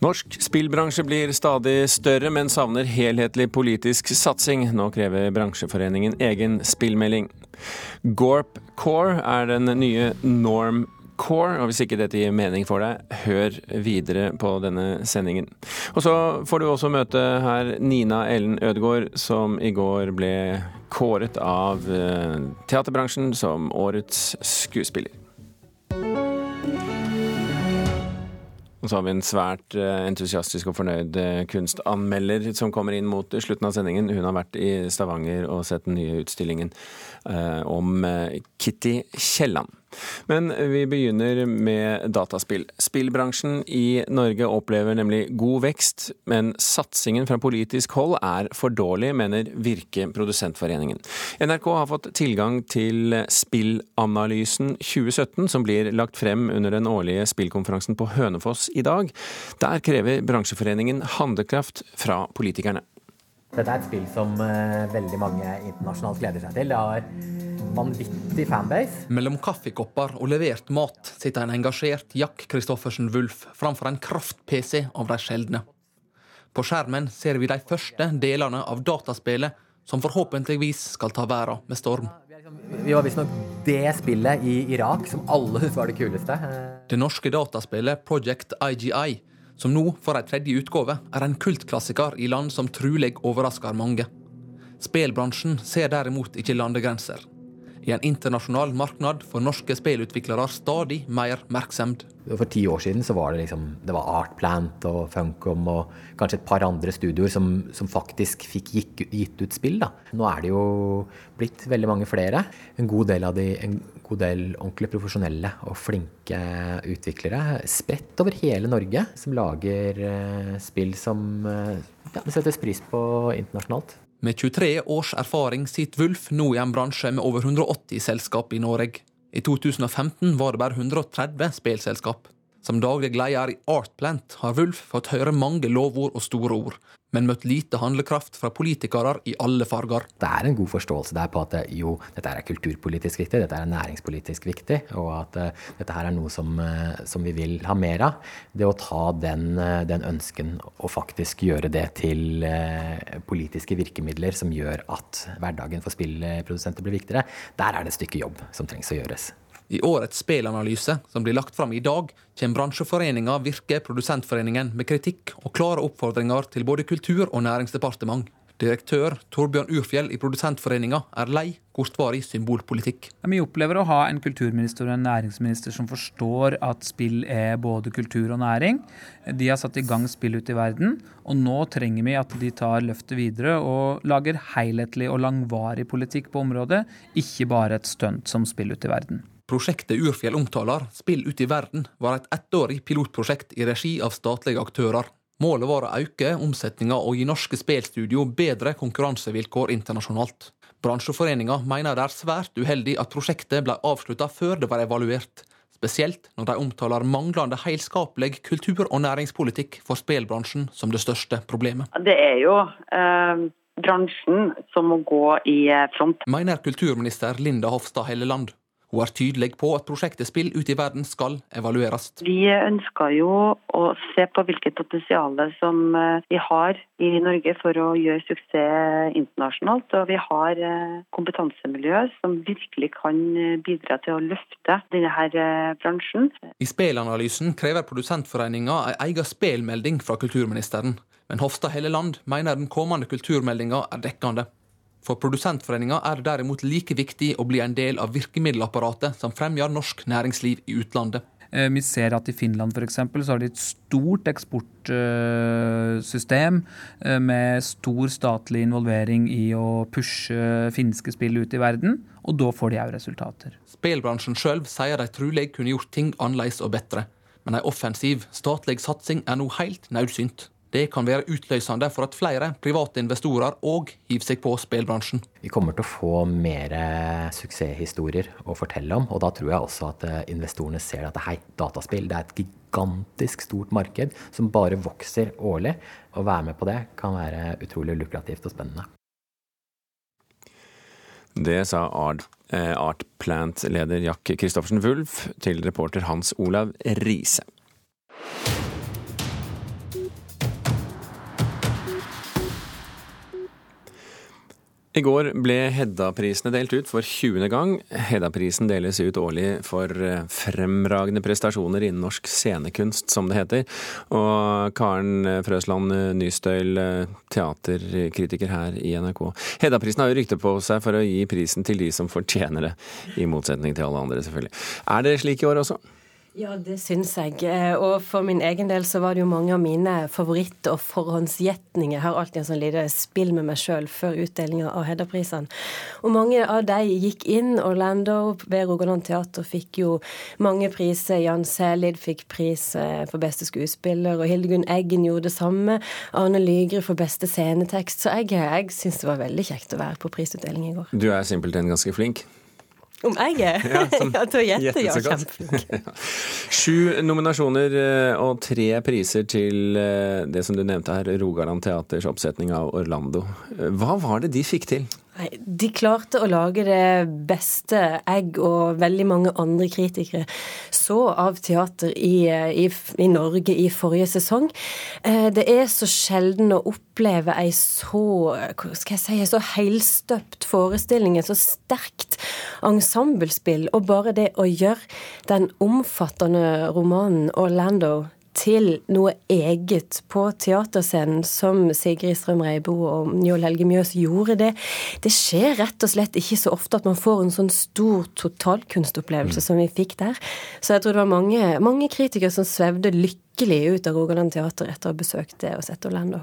Norsk spillbransje blir stadig større, men savner helhetlig politisk satsing. Nå krever bransjeforeningen egen spillmelding. Gorp Core er den nye Norm Core, og hvis ikke dette gir mening for deg, hør videre på denne sendingen. Og så får du også møte her Nina Ellen Ødegaard, som i går ble kåret av eh, teaterbransjen som årets skuespiller. Og så har vi en svært eh, entusiastisk og fornøyd eh, kunstanmelder som kommer inn mot slutten av sendingen. Hun har vært i Stavanger og sett den nye utstillingen eh, om Kitty Kielland. Men vi begynner med dataspill. Spillbransjen i Norge opplever nemlig god vekst, men satsingen fra politisk hold er for dårlig, mener Virke Produsentforeningen. NRK har fått tilgang til Spillanalysen 2017, som blir lagt frem under den årlige spillkonferansen på Hønefoss i dag. Der krever bransjeforeningen handlekraft fra politikerne. Dette er et spill som uh, veldig mange internasjonalt gleder seg til. Det har vanvittig fanbase. Mellom kaffekopper og levert mat sitter en engasjert Jack Christoffersen Wulf framfor en kraft-PC av de sjeldne. På skjermen ser vi de første delene av dataspillet som forhåpentligvis skal ta verden med storm. Vi var visstnok det spillet i Irak som alle syntes var det kuleste. Det norske dataspillet Project IGI som nå får ei tredje utgave, er en kultklassiker i land som trulig overrasker mange. Spelbransjen ser derimot ikke landegrenser. I en internasjonal marknad får norske spillutviklere stadig mer merksemd. For ti år siden så var det liksom det var Artplant og Funcom og kanskje et par andre studioer som, som faktisk fikk gitt, gitt ut spill. da. Nå er det jo blitt veldig mange flere. En god del av de, en god del ordentlig profesjonelle og flinke utviklere spredt over hele Norge, som lager uh, spill som uh, ja, det settes pris på internasjonalt. Med 23 års erfaring sitter Wulf nå i en bransje med over 180 selskap i Norge. I 2015 var det bare 130 spillselskap. Som daglig leder i Artplant har Wulf fått høre mange lovord og store ord, men møtt lite handlekraft fra politikere i alle farger. Det er en god forståelse der på at jo, dette er kulturpolitisk viktig, dette er næringspolitisk viktig, og at uh, dette her er noe som, uh, som, vi vil ha mer av. Det å ta den, den ønsken og faktisk gjøre det til politiske virkemidler som gjør at hverdagen for spillprodusenter blir viktigere, der er det et stykke jobb som trengs å gjøres. I årets spillanalyse, som blir lagt fram i dag, kommer bransjeforeninga Virke Produsentforeningen med kritikk og klare oppfordringer til både Kultur- og Næringsdepartement. Direktør Torbjørn Urfjell i Produsentforeninga er lei kortvarig symbolpolitikk. Vi opplever å ha en kulturminister og en næringsminister som forstår at spill er både kultur og næring. De har satt i gang spill ute i verden, og nå trenger vi at de tar løftet videre og lager helhetlig og langvarig politikk på området, ikke bare et stunt som spill ute i verden. Prosjektet Urfjell omtaler, Spill ut i verden, var et ettårig pilotprosjekt i regi av statlige aktører. Målet var å øke omsetninga og gi norske spillstudio bedre konkurransevilkår internasjonalt. Bransjeforeninga mener det er svært uheldig at prosjektet ble avslutta før det var evaluert. Spesielt når de omtaler manglende helskapelig kultur- og næringspolitikk for spillbransjen som det største problemet. Det er jo eh, bransjen som må gå i front. Mener kulturminister Linda Hofstad Helleland. Hun er tydelig på at prosjektet Spill ut i verden skal evalueres. Vi ønsker jo å se på hvilket potensial som eh, vi har i Norge for å gjøre suksess internasjonalt. Og vi har eh, kompetansemiljø som virkelig kan eh, bidra til å løfte denne bransjen. I spelanalysen krever Produsentforeninga en egen spelmelding fra kulturministeren. Men Hofstad Helleland mener den kommende kulturmeldinga er dekkende. For Produsentforeninga er det derimot like viktig å bli en del av virkemiddelapparatet som fremjar norsk næringsliv i utlandet. Eh, vi ser at i Finland eksempel, så har de et stort eksportsystem eh, med stor statlig involvering i å pushe finske spill ut i verden, og da får de òg resultater. Spillbransjen sjøl sier de trolig kunne gjort ting annerledes og bedre, men ei offensiv statlig satsing er nå helt nødsynt. Det kan være utløsende for at flere private investorer òg hiver seg på spillbransjen. Vi kommer til å få mer suksesshistorier å fortelle om. Og da tror jeg også at eh, investorene ser at hei, dataspill det er et gigantisk stort marked som bare vokser årlig. Å være med på det kan være utrolig lukrativt og spennende. Det sa Art, eh, Art Plant-leder Jack Christoffersen Wulf til reporter Hans Olav Riise. I går ble Hedda-prisene delt ut for 20. gang. Hedda-prisen deles ut årlig for eh, fremragende prestasjoner innen norsk scenekunst, som det heter. Og Karen Frøsland Nystøyl, teaterkritiker her i NRK. Hedda-prisen har jo rykte på seg for å gi prisen til de som fortjener det, i motsetning til alle andre, selvfølgelig. Er det slik i år også? Ja, det syns jeg. Eh, og for min egen del så var det jo mange av mine favoritt- og forhåndsgjetninger. Jeg har alltid en sånn lite spill med meg sjøl før utdelinga av Hedda-prisene. Og mange av de gikk inn. Orlando ved Rogaland Teater fikk jo mange priser. Jan Selid fikk pris eh, for beste skuespiller, og Hildegunn Eggen gjorde det samme. Arne Lygre for beste scenetekst. Så jeg, jeg syns det var veldig kjekt å være på prisutdeling i går. Du er simpelthen ganske flink? Om jeg er? Ja, ja til å gjette, ja. Kjempeflink. Sju nominasjoner eh, og tre priser til eh, det som du nevnte her, Rogaland Teaters oppsetning av Orlando. Eh, hva var det de fikk til? Nei, De klarte å lage det beste jeg og veldig mange andre kritikere så av teater i, i, i Norge i forrige sesong. Det er så sjelden å oppleve ei så hva skal jeg si, så helstøpt forestilling, et så sterkt ensemblespill. Og bare det å gjøre den omfattende romanen 'Orlando' til noe eget på teaterscenen, som Sigrid Strøm Reibo og Njål Helge Mjøs gjorde det. Det skjer rett og slett ikke så ofte at man får en sånn stor totalkunstopplevelse mm. som vi fikk der. Så jeg tror det var mange, mange kritikere som svevde lykkelig ut av Rogaland teater etter å ha besøkt det og sett Orlando.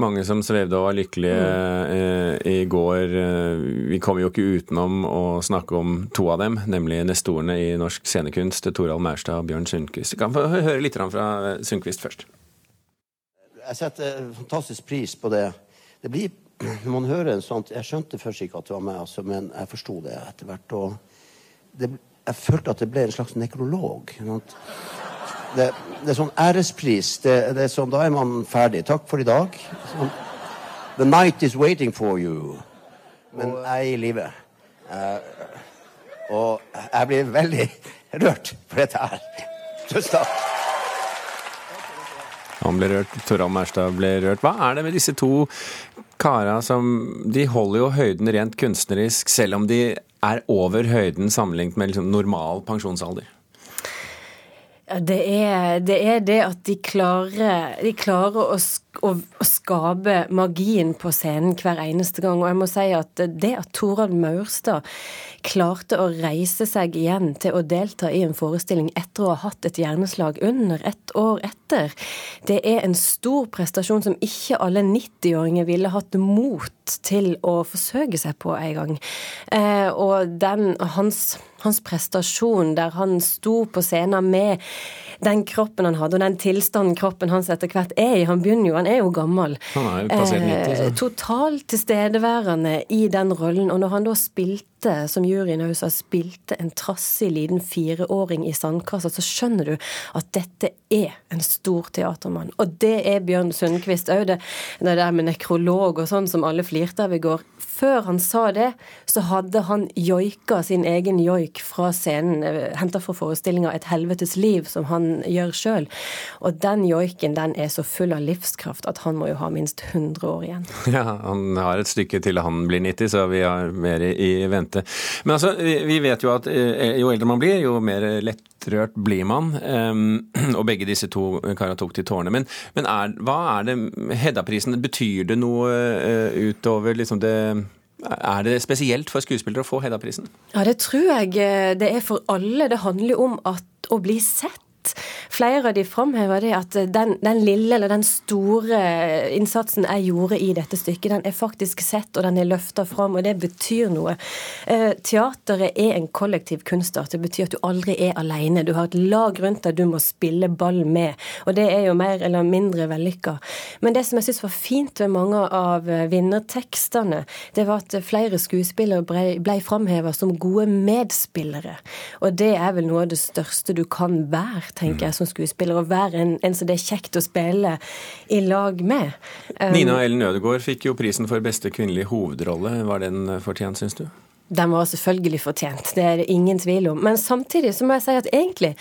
Mange som svevde og var lykkelige mm. eh, i går. Eh, vi kommer jo ikke utenom å snakke om to av dem, nemlig nestorene i norsk scenekunst, Torald Maurstad og Bjørn Sundquist. Vi kan få høre litt fra Sundquist først. Jeg setter fantastisk pris på det. Det blir, når man hører en sånt Jeg skjønte først ikke at det var meg, altså, men jeg forsto det etter hvert. Og det, jeg følte at det ble en slags nekrolog. Sånn det, det, er sånn ærespris. Det, det, er sånn, da er man ferdig. Takk for i dag. Sånn, The night is waiting for you. Men jeg er i live. Uh, og jeg blir veldig rørt for dette her. Tusen takk. Han ble rørt, Torald Maurstad ble rørt. Hva er det med disse to kara som De holder jo høyden rent kunstnerisk, selv om de er over høyden sammenlignet med liksom normal pensjonsalder? Det er, det er, det at de klarer, de klarer å, å, å, skape magien på scenen hver eneste gang. Og jeg må si at det at Torald Maurstad klarte å reise seg igjen til å delta i en forestilling etter å ha hatt et hjerneslag under ett år etter, det er en stor prestasjon som ikke alle 90-åringer ville hatt mot til å forsøke seg på en gang. Eh, og den, hans hans prestasjon, der han sto på scenen med den kroppen han hadde, og den tilstanden kroppen hans etter hvert er i. Han begynner jo, han er jo gammel. Han er jo passert 90, så. Eh, totalt tilstedeværende i den rollen. Og når han da spilte, som juryen også sa, spilte en trassig liten fireåring i sandkassa, så skjønner du at dette er en stor teatermann. Og det er Bjørn Sundquist òg. Det, det der med nekrolog og sånn som alle flirte av i går. Før han sa det, så hadde han joika sin egen joik fra scenen, eh, henta fra forestillinga 'Et helvetes liv', som han gjør sjøl. Og den joiken den er så full av livskraft at han må jo ha minst 100 år igjen. Ja, han har et stykke til han blir 90, så vi har mer i vente. Men altså, vi vet jo at eh, jo eldre man blir, jo mer lettrørt blir man. Og begge disse to karene tok til tårnet. Men, men er, hva er det Hedda-prisen, betyr det noe eh, utover liksom det er det spesielt for skuespillere å få Hedda-prisen? Ja, det tror jeg eh, det er for alle. Det handler om at, å bli sett Flere av de framhever det at den, den, lille eller den store innsatsen jeg gjorde i dette stykket, den er faktisk sett og den er løfta fram, og det betyr noe. Eh, teateret er en kollektiv kunstart. Det betyr at du aldri er alene. Du har et lag rundt deg du må spille ball med, og det er jo mer eller mindre vellykka. Men det som jeg syns var fint ved mange av vinnertekstene, det var at flere skuespillere ble, ble framheva som gode medspillere. Og det er vel noe av det største du kan være tenker jeg, som skuespiller. Å være en, en som det er kjekt å spille i lag med. Um, Nina Ellen Ødegaard fikk jo prisen for beste kvinnelige hovedrolle. Var den fortjent, syns du? Den var selvfølgelig fortjent. Det er det ingen tvil om. Men samtidig så må jeg si at egentlig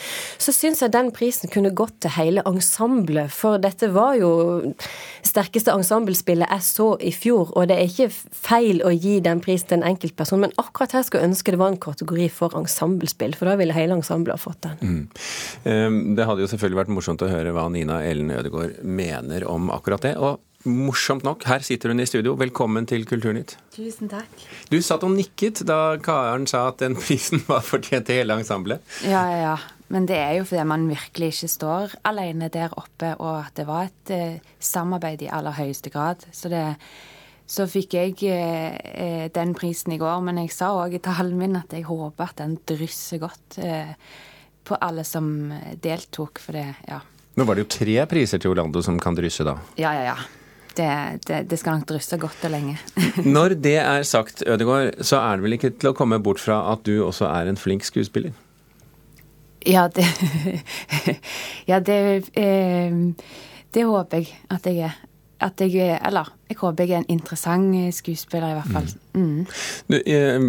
så syns jeg den prisen kunne gått til hele ensemblet. For dette var jo sterkeste ensemblespillet jeg så i fjor, og det er ikke feil å gi den prisen til en enkeltperson, men akkurat her skulle jeg ønske det var en kategori for ensemblespill, for da ville hele ensemblet ha fått den. Mm. Ehm, det hadde jo selvfølgelig vært morsomt å høre hva Nina Ellen Ødegaard mener om akkurat det. og Morsomt nok, her sitter hun i studio. Velkommen til Kulturnytt. Tusen takk. Du satt og nikket da Karen sa at den prisen var fortjent til hele ensemblet. Ja, ja, ja. Men det er jo fordi man virkelig ikke står alene der oppe, og at det var et eh, samarbeid i aller høyeste grad. Så, det, så fikk jeg eh, eh den prisen i går, men jeg sa òg i talen min at jeg håper at den drysser godt eh, på alle som deltok, for det, ja. Nå var det jo tre priser til Orlando som kan drysse, da. Ja, ja, ja det, det, det, skal nok drysse godt og lenge. Når det er sagt, Ødegaard, så er det vel ikke til å komme bort fra at du også er en flink skuespiller? Ja, det Ja, det, eh, det håper jeg at jeg er at jeg Eller jeg håper jeg er en interessant skuespiller, i hvert fall. Mm. Mm. Du, eh,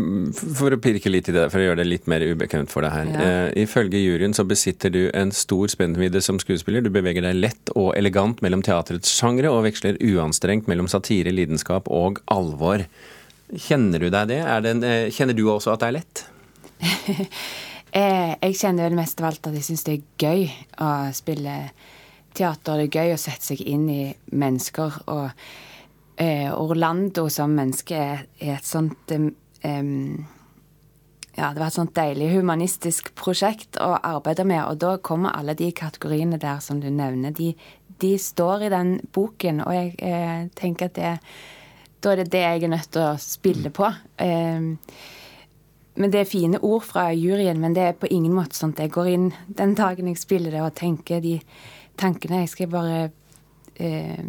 for å pirke litt i det, for å gjøre det litt mer ubekvemt for deg her. Ja. Eh, ifølge juryen så besitter du en stor spennvidde som skuespiller. Du beveger deg lett og elegant mellom teatrets sjangre, og veksler uanstrengt mellom satire, lidenskap og alvor. Kjenner du deg det? det en, uh, kjenner du også at det er lett? jeg kjenner vel mest av alt at jeg syns det er gøy å spille teater. Det er gøy å sette seg inn i mennesker. Og eh, Orlando som menneske er, et sånt um, Ja, det var et sånt deilig humanistisk prosjekt å arbeide med. Og da kommer alle de kategoriene der som du nevner, de, de står i den boken. Og jeg eh, tenker at det, da er det det jeg er nødt til å spille på. Men Det er fine ord fra juryen, men det er på ingen måte sånn at jeg går inn den dagen jeg spiller det og tenker de tankene. Jeg skal bare eh,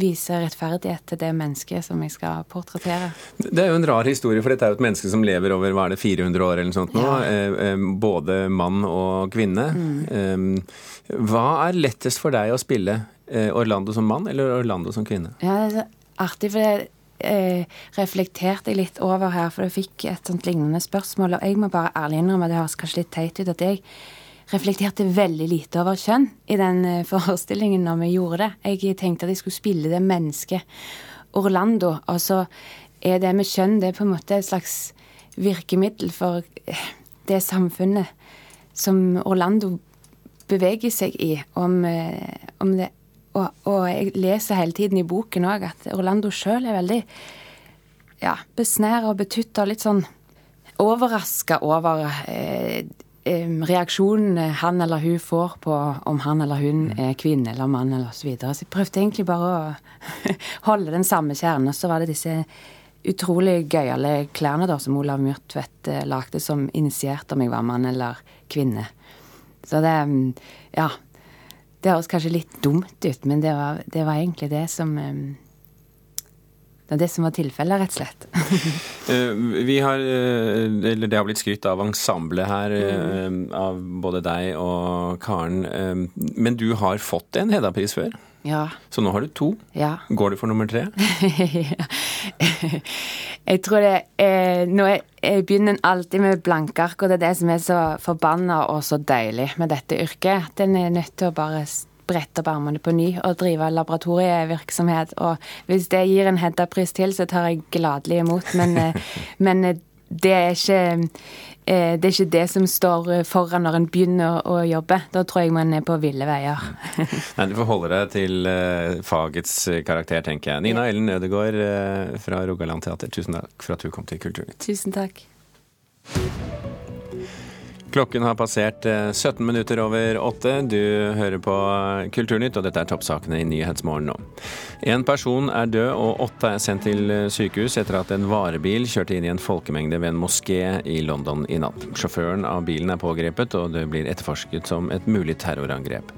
vise rettferdighet til det mennesket som jeg skal portrettere. Det er jo en rar historie, for dette er jo et menneske som lever over hva er det, 400 år eller noe sånt nå. Ja. Eh, eh, både mann og kvinne. Mm. Hva er lettest for deg å spille? Orlando som mann eller Orlando som kvinne? Ja, det er artig, for det eh, reflekterte jeg litt over her, for jeg fikk et sånt lignende spørsmål. Og jeg må bare ærlig innrømme, det høres kanskje litt teit ut, at jeg reflekterte veldig lite over kjønn i den eh, forestillingen når vi gjorde det. Jeg tenkte at jeg skulle spille det mennesket Orlando. Og så er det med kjønn det er på en måte et slags virkemiddel for eh, det samfunnet som Orlando beveger seg i. Om, eh, om det, og, og, jeg leser hele tiden i boken òg at Orlando sjøl er veldig ja, besnæra og betutta, litt sånn overraska over eh, reaksjonene han eller hun får på om han eller hun mm. er kvinne eller mann eller osv. Så, videre. så jeg prøvde egentlig bare å holde den samme kjernen. Og så var det disse utrolig gøyale klærne da, som Olav Myrtvedt eh, lagde, som initierte om jeg var mann eller kvinne. Så det mm, Ja. Det høres kanskje litt dumt ut, men det var, det var egentlig det som det er det som var tilfellet, rett og slett. Eh, vi har, eh, eller Det har blitt skrytt av ensemblet her, mm. av både deg og Karen. Men du har fått en Hedda-pris før? Ja. Så nå har du to. Ja. Går du for nummer tre? jeg tror det eh, Nå jeg, jeg begynner alltid med blanke ark, og det er det som er så forbanna og så deilig med dette yrket. At en er nødt til å bare brette opp armene på ny og drive laboratorievirksomhet. Og hvis det gir en Hedda-pris til, så tar jeg gladelig imot. Men, eh, men eh, det, er ikke, eh, det er ikke det som står foran når en begynner å jobbe. Da tror jeg man er på ville veier. Nei, Du får holde deg til fagets karakter, tenker jeg. Nina Ellen Ødegaard fra Rogaland Teater, tusen takk for at du kom til Kulturnytt. Tusen takk. Klokken har passert 17 eh, minutter over åtte. Du hører på Kulturnytt, og dette er toppsakene i Nyhetsmorgen nå. En person er død, og åtte er sendt til eh, sykehus etter at en varebil kjørte inn i en folkemengde ved en moské i London i natt. Sjåføren av bilen er pågrepet, og det blir etterforsket som et mulig terrorangrep.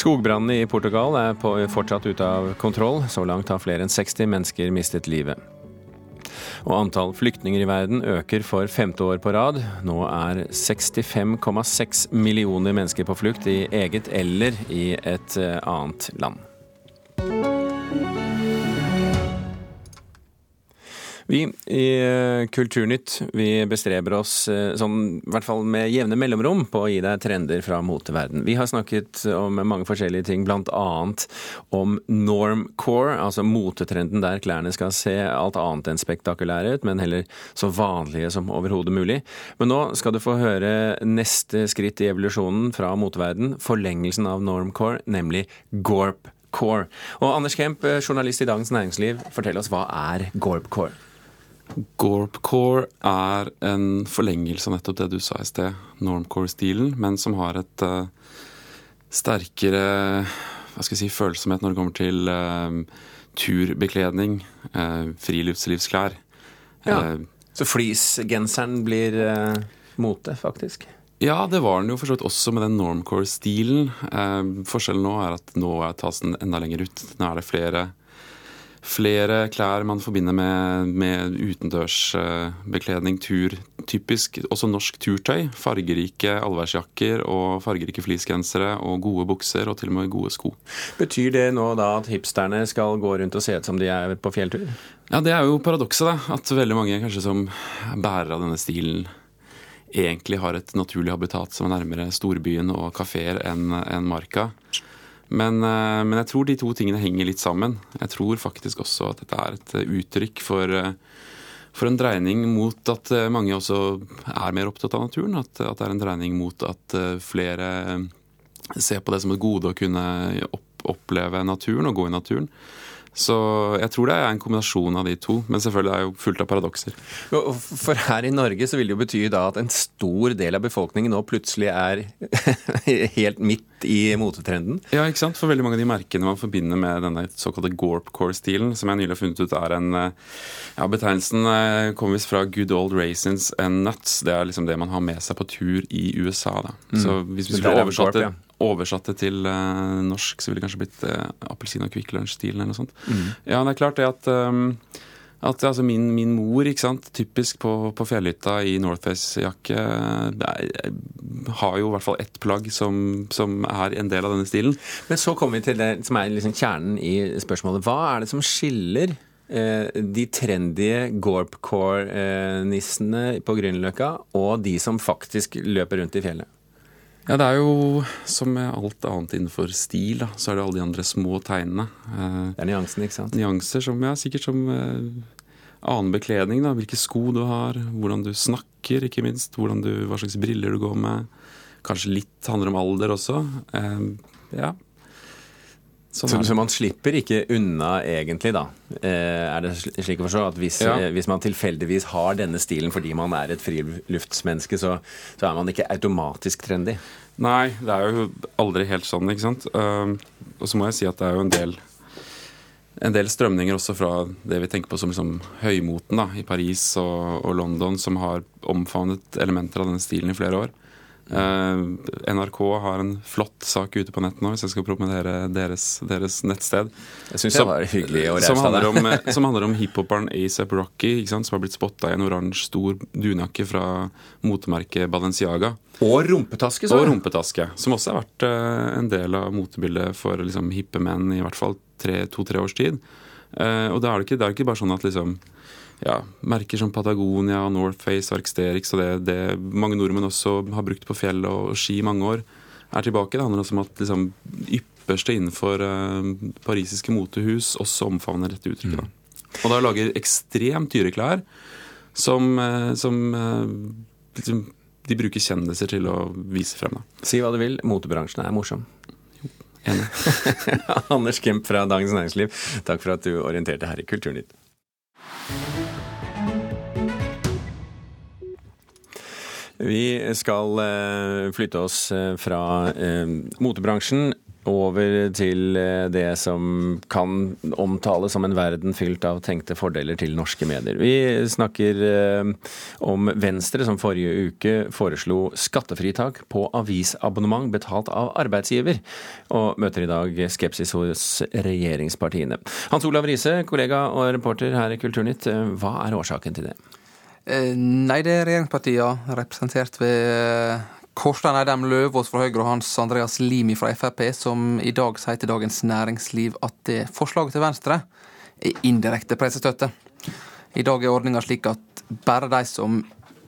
Skogbrannene i Portugal er fortsatt ute av kontroll. Så langt har flere enn 60 mennesker mistet livet. Og antall flyktninger i verden øker for femte år på rad. Nå er 65,6 millioner mennesker på flukt i eget eller i et eh, annet land. Vi i eh, Kulturnytt vi bestreber oss sånn, i hvert fall med jevne mellomrom på å gi deg trender fra moteverden. Vi har snakket om mange forskjellige ting, bl.a. om normcore, altså motetrenden der klærne skal se alt annet enn spektakulære ut, men heller så vanlige som overhodet mulig. Men nå skal du få høre neste skritt i evolusjonen fra moteverden, forlengelsen av normcore, nemlig gorpcore. Og Anders Kemp, eh, journalist i Dagens Næringsliv, fortell oss hva er gorpcore? Gorpcore er en forlengelse av nettopp det du sa i sted, normcore-stilen, men som har et uh, sterkere hva skal jeg si, følsomhet når det kommer til uh, turbekledning, uh, friluftslivsklær. Ja. Så fleecegenseren blir mote, faktisk? Ja, det var den jo for så vidt også med den normcore-stilen. forskjellen nå er at nå tas den enda lenger ut. Nå er det flere flere klær man forbinder med, med utendørsbekledning, tur. Typisk også norsk turtøy. Fargerike allværsjakker og fargerike fleecegensere og gode bukser og til og med gode sko. Betyr det nå da at hipsterne skal gå rundt og se ut som de er på fjelltur? Ja, det er jo paradokset, da. At veldig mange kanskje som bærer av denne stilen egentlig har et naturlig habitat som er nærmere storbyen og kafeer enn en marka. Men, eh, men, jeg tror de to tingene henger litt sammen. Jeg tror faktisk også at dette er et eh, uttrykk for, eh, for en dreining mot at mange også er mer opptatt av naturen. At, at, det er en dreining mot at flere ser på det som et gode å kunne oppleve naturen og gå i naturen. Så jeg tror det er en kombinasjon av de to. Men selvfølgelig er det jo fullt av paradokser. For her i Norge så vil det jo bety da at en stor del av befolkningen nå plutselig er helt midt i motetrenden? Ja, ikke sant. For veldig mange av de merkene man forbinder med denne såkalte Gorpcore-stilen, som jeg nylig har funnet ut er en eh, ja, Betegnelsen eh, kommer visst fra good old raisins and nuts. Det er liksom det man har med seg på tur i USA. da. Mm. Så hvis vi skulle oversatt det oversatt det til uh, norsk, så ville det kanskje blitt uh, appelsin- og Kvikk Lunsj-stilen eller noe sånt. Mm. Ja, det er klart det at, um, at altså min, min, mor, ikke sant, typisk på, på fjellhytta i Northface-jakke, har jo i hvert fall ett plagg som, som, er en del av denne stilen. Men så kommer vi til det som er liksom kjernen i spørsmålet. Hva er det som skiller eh, de trendy Gorpcore-nissene på Grünerløkka og de som faktisk løper rundt i fjellet? Ja, det er jo som med alt annet innenfor stil, da, så er det alle de andre små tegnene. Eh, det er nyansene, ikke sant? Nyanser som, ja, sikkert som eh, annen bekledning, da. Hvilke sko du har, hvordan du snakker, ikke minst. Du, hva slags briller du går med. Kanskje litt handler om alder også. Eh, ja. Så, så, man slipper ikke unna egentlig, da. Eh, er det slik å forstå at hvis, ja. eh, hvis, man tilfeldigvis har denne stilen fordi man er et friluftsmenneske, så, så, er man ikke automatisk trendy? Nei, det er jo aldri helt sånn, ikke sant. Uh, og så må jeg si at det er jo en del en del strømninger også fra det vi tenker på som liksom høymoten da, i Paris og, og London, som har omfavnet elementer av denne stilen i flere år. Uh, NRK har en flott sak ute på nett nå, hvis jeg skal promotere deres, deres nettsted. Jeg synes det var hyggelig å som handler, om, eh, som handler om hiphoperen ASAP Rocky, som har blitt spotta i en oransje, stor dunjakke fra motemerket Balenciaga. Og rumpetaske, så. Og rumpetaske, Som også har vært uh, en del av motebildet for liksom, hippe menn i hvert fall to-tre års tid. Og da er det, ikke, det er ikke bare sånn at liksom ja, merker som Patagonia, Northface, Arcsterix og det, det, mange nordmenn også har brukt på fjell og, ski i mange år, er tilbake. Det handler også om at liksom, ypperste innenfor uh, parisiske motehus også omfavner dette uttrykket. Mm. Og da lager ekstremt dyre klær som, uh, som uh, liksom, de bruker kjendiser til å vise frem. Da. Si hva du vil, motebransjen er morsom. Enig. Anders Kemp fra Dagens Næringsliv, takk for at du orienterte her i Kulturnytt. Vi skal eh, flytte oss eh, fra eh, motebransjen over til det som kan omtales som en verden fylt av tenkte fordeler til norske medier. Vi snakker om Venstre som forrige uke foreslo skattefritak på avisabonnement betalt av arbeidsgiver, og møter i dag skepsis hos regjeringspartiene. Hans Olav Riise, kollega og reporter her i Kulturnytt, hva er årsaken til det? Eh, nei, det er regjeringspartiene, representert ved eh, Kårstein Eidem Løvaas fra Høyre og Hans Andreas Limi fra Frp, som i dag sier til Dagens Næringsliv at det forslaget til Venstre er indirekte pressestøtte. I dag er ordninga slik at bare de som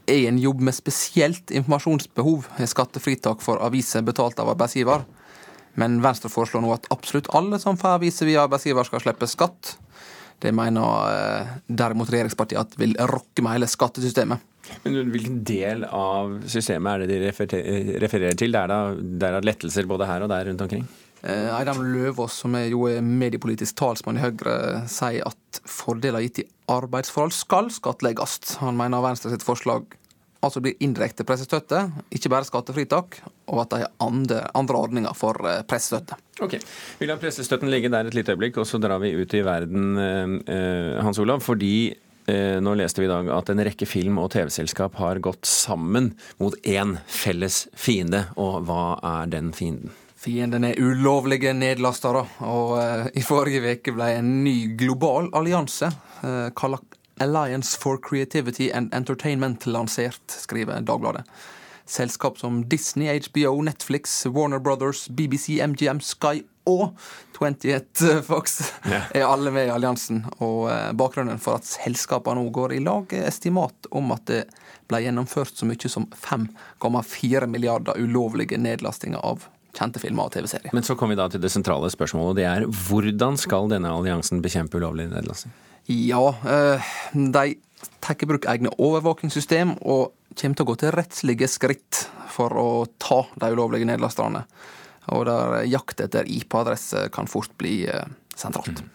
er i en jobb med spesielt informasjonsbehov, har skattefritak for aviser betalt av arbeidsgiver. Men Venstre foreslår nå at absolutt alle som får aviser via arbeidsgiver, skal slippe skatt. Det mener eh, derimot regjeringspartiet at vil rokke med hele skattesystemet. Men Hvilken del av systemet er det de refererer til? Det er da, det er da lettelser både her og der rundt omkring? Eidam Eidem Løvaas, som er jo mediepolitisk talsmann i Høyre, sier at fordeler gitt i arbeidsforhold skal skattlegges. Han mener Venstre sitt forslag altså blir indirekte pressestøtte, ikke bare skattefritak, og at de har andre, andre ordninger for eh, pressestøtte. Ok, Vi lar pressestøtten ligge der et lite øyeblikk, og så drar vi ut i verden, eh, Hans Olav. fordi nå leste vi i dag at en rekke film- og TV-selskap har gått sammen mot én felles fiende. Og hva er den fienden? Fienden er ulovlige nedlastere, og i forrige uke ble en ny global allianse eh, kalla Alliance for Creativity and Entertainment lansert, skriver Dagbladet. Selskap som Disney, HBO, Netflix, Warner Brothers, BBC, MGM, Sky og 28 Fox er alle med i alliansen. Og uh, bakgrunnen for at selskapene nå går i lag, er estimat om at det ble gjennomført så mye som 5,4 milliarder ulovlige nedlastinger av kjente filmer og TV-serier. Men så kommer vi da til det sentrale spørsmålet, og det er hvordan skal denne alliansen bekjempe ulovlig nedlasting? Ja, eh, de tar i bruk egne overvåkingssystem og kommer til å gå til rettslige skritt for å ta de ulovlige nedlasterne. Og der jakt etter IP-adresse kan fort bli eh, sentralt. Mm.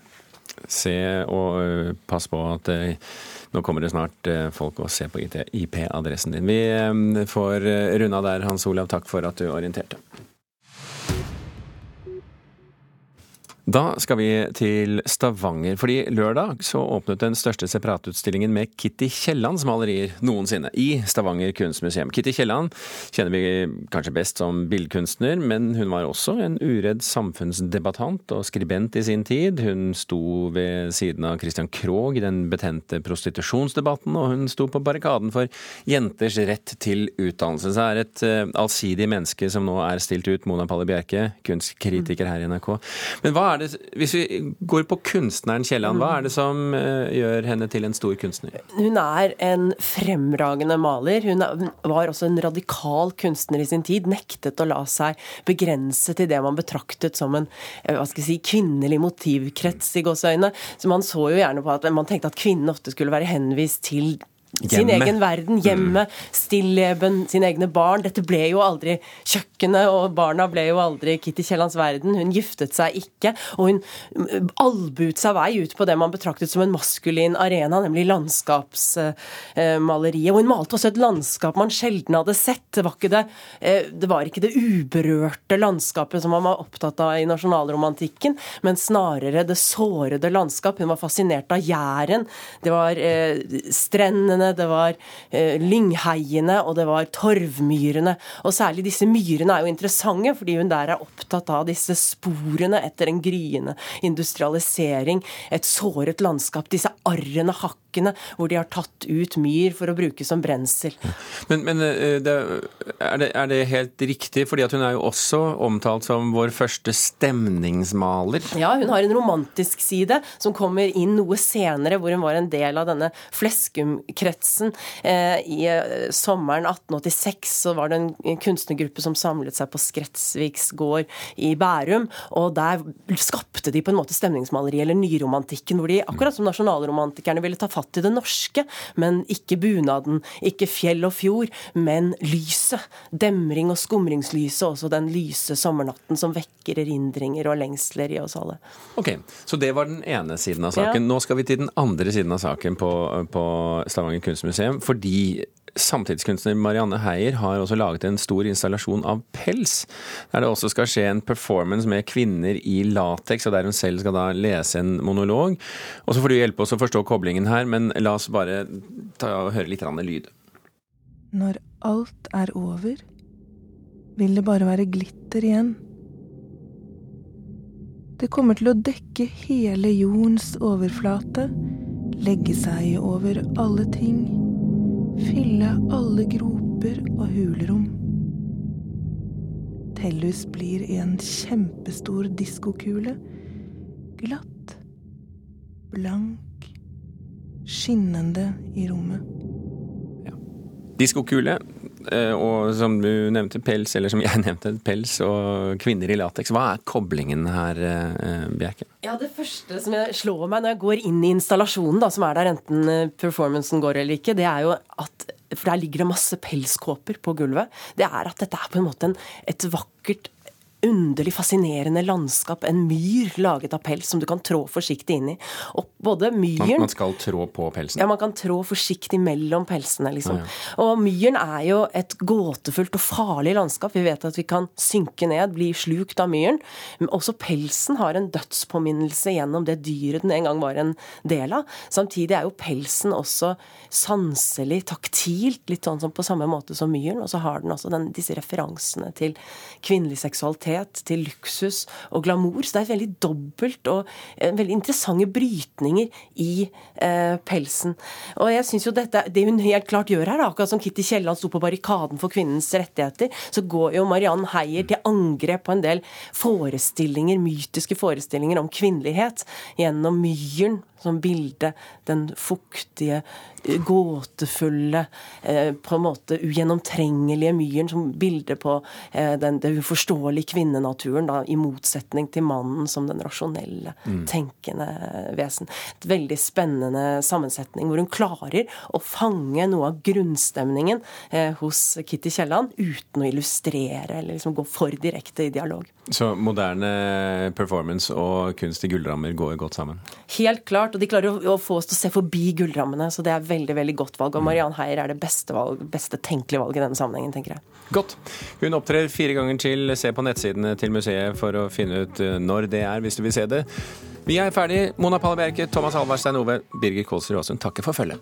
Se og uh, pass på at nå kommer det snart folk og ser på IP-adressen din. Vi får runda der, Hans Olav. Takk for at du orienterte. Da skal vi til Stavanger, fordi lørdag så åpnet den største separatutstillingen med Kitty Kiellands malerier noensinne i Stavanger kunstmuseum. Kitty Kielland kjenner vi kanskje best som billedkunstner, men hun var også en uredd samfunnsdebattant og skribent i sin tid. Hun sto ved siden av Christian Krohg i den betente prostitusjonsdebatten, og hun sto på barrikaden for jenters rett til utdannelse. Så er et uh, allsidig menneske som nå er stilt ut, Mona Palle Bjerke, kunstkritiker her i NRK. Men hva det, hvis vi går på kunstneren Kielland, hva er det som eh, gjør henne til en stor kunstner? Hun er en fremragende maler. Hun var også en radikal kunstner i sin tid. Nektet å la seg begrense til det man betraktet som en eh, hva skal jeg si, kvinnelig motivkrets i gåseøyne. Så man så jo gjerne på at man tenkte at kvinnen ofte skulle være henvist til sin egen verden, hjemmet, stilleben, sine egne barn. Dette ble jo aldri kjøkkenet, og barna ble jo aldri Kitty Kiellands verden. Hun giftet seg ikke, og hun albuet seg vei ut på det man betraktet som en maskulin arena, nemlig landskapsmaleriet. Og hun malte også et landskap man sjelden hadde sett. Det var ikke det, eh, det, var ikke det uberørte landskapet som man var opptatt av i nasjonalromantikken, men snarere det sårede landskap. Hun var fascinert av Jæren. Det var eh, strendene Myrene, det var eh, lyngheiene og det var torvmyrene. Og særlig disse myrene er jo interessante, fordi hun der er opptatt av disse sporene etter en gryende industrialisering, et såret landskap, disse arrene, hakkene, hvor de har tatt ut myr for å bruke som brensel. Men, men eh, det, er, det, er, det, helt riktig? fordi at hun er jo også omtalt som vår første stemningsmaler? Ja, hun har en romantisk side som kommer inn noe senere, hvor hun var en del av denne fleskumkretsen kretsen. Eh, I eh, sommeren 1886 så var det en kunstnergruppe som samlet seg på Skretsviks gård i Bærum. Og der skapte de på en måte stemningsmaleri, eller nyromantikken, hvor de akkurat som nasjonalromantikerne ville ta fatt i det norske, men ikke bunaden, ikke fjell og fjord, men lyset. Demring og skumringslyset, også den lyse sommernatten som vekker erindringer og lengsler i oss alle. Ok, Så det var den ene siden av saken. Ja. Nå skal vi til den andre siden av saken på, på Stavanger kunstmuseum, fordi samtidskunstner Marianne Heier har også laget en stor installasjon av pels, der det også skal skje en performance med kvinner i lateks, og der hun selv skal da lese en monolog. Og så får du hjelpe oss å forstå koblingen her, men la oss bare høre litt lyd. Når alt er over, vil det bare være glitter igjen. Det kommer til å dekke hele jordens overflate legge seg over alle ting, fylle alle groper og hulrom. Tellus blir en kjempestor diskokule, glatt, blank skinnende i rommet. Diskokule, eh, og som du nevnte, pels, eller som jeg nevnte, pels og kvinner i lateks. Hva er koblingen her, eh, Bjerke? Ja, Det første som jeg slår meg når jeg går inn i installasjonen, da, som er der enten eh, performancen går eller ikke, det er jo at For der ligger det masse pelskåper på gulvet. Det er at dette er på en måte en, et vakkert underlig fascinerende landskap. En myr laget av pels som du kan trå forsiktig inn i. Og både myren Man, man skal trå på pelsen? Ja, man kan trå forsiktig mellom pelsene, liksom. Ja, ja. Og myren er jo et gåtefullt og farlig landskap. Vi vet at vi kan synke ned, bli slukt av myren. Men også pelsen har en dødspåminnelse gjennom det dyret den en gang var en del av. Samtidig er jo pelsen også sanselig, taktilt, litt sånn som på samme måte som myren. Og så har den også den, disse referansene til kvinnelig seksualitet til luksus og glamour. Så det er veldig dobbelt og eh, veldig interessante brytninger i eh, pelsen. Og jeg synes jo dette, Det hun helt klart gjør her, da, akkurat som Kitty Kielland sto på barrikaden for kvinnens rettigheter, så går jo Mariann Heier til angrep på en del forestillinger, mytiske forestillinger om kvinnelighet gjennom myren som bilde. Den fuktige, gåtefulle, eh, på en måte ugjennomtrengelige myren som bilde på eh, den, det uforståelige kvinnenaturen, da, i motsetning til mannen som den rasjonelle, Mm. tenkende vesen. Et veldig spennende sammensetning hvor hun klarer å fange noe av grunnstemningen eh, hos Kitty Kielland uten å illustrere eller liksom gå for direkte i dialog. Så moderne performance og kunst i gullrammer går godt sammen? Helt klart, og de klarer å, å få oss til å se forbi gullrammene, så det er veldig veldig godt valg. Mm. Og Mariann Heier er det beste, valg, beste tenkelige valget i denne sammenhengen, tenker jeg. Godt. Hun opptrer fire ganger til. Se på nettsidene til museet for å finne ut eh, når det er, hvis du vil se det. Vi er ferdig. Mona Palle Bjerke, Thomas Halvard Stein Ove, Birger Kolsrud Aasund takker for følget.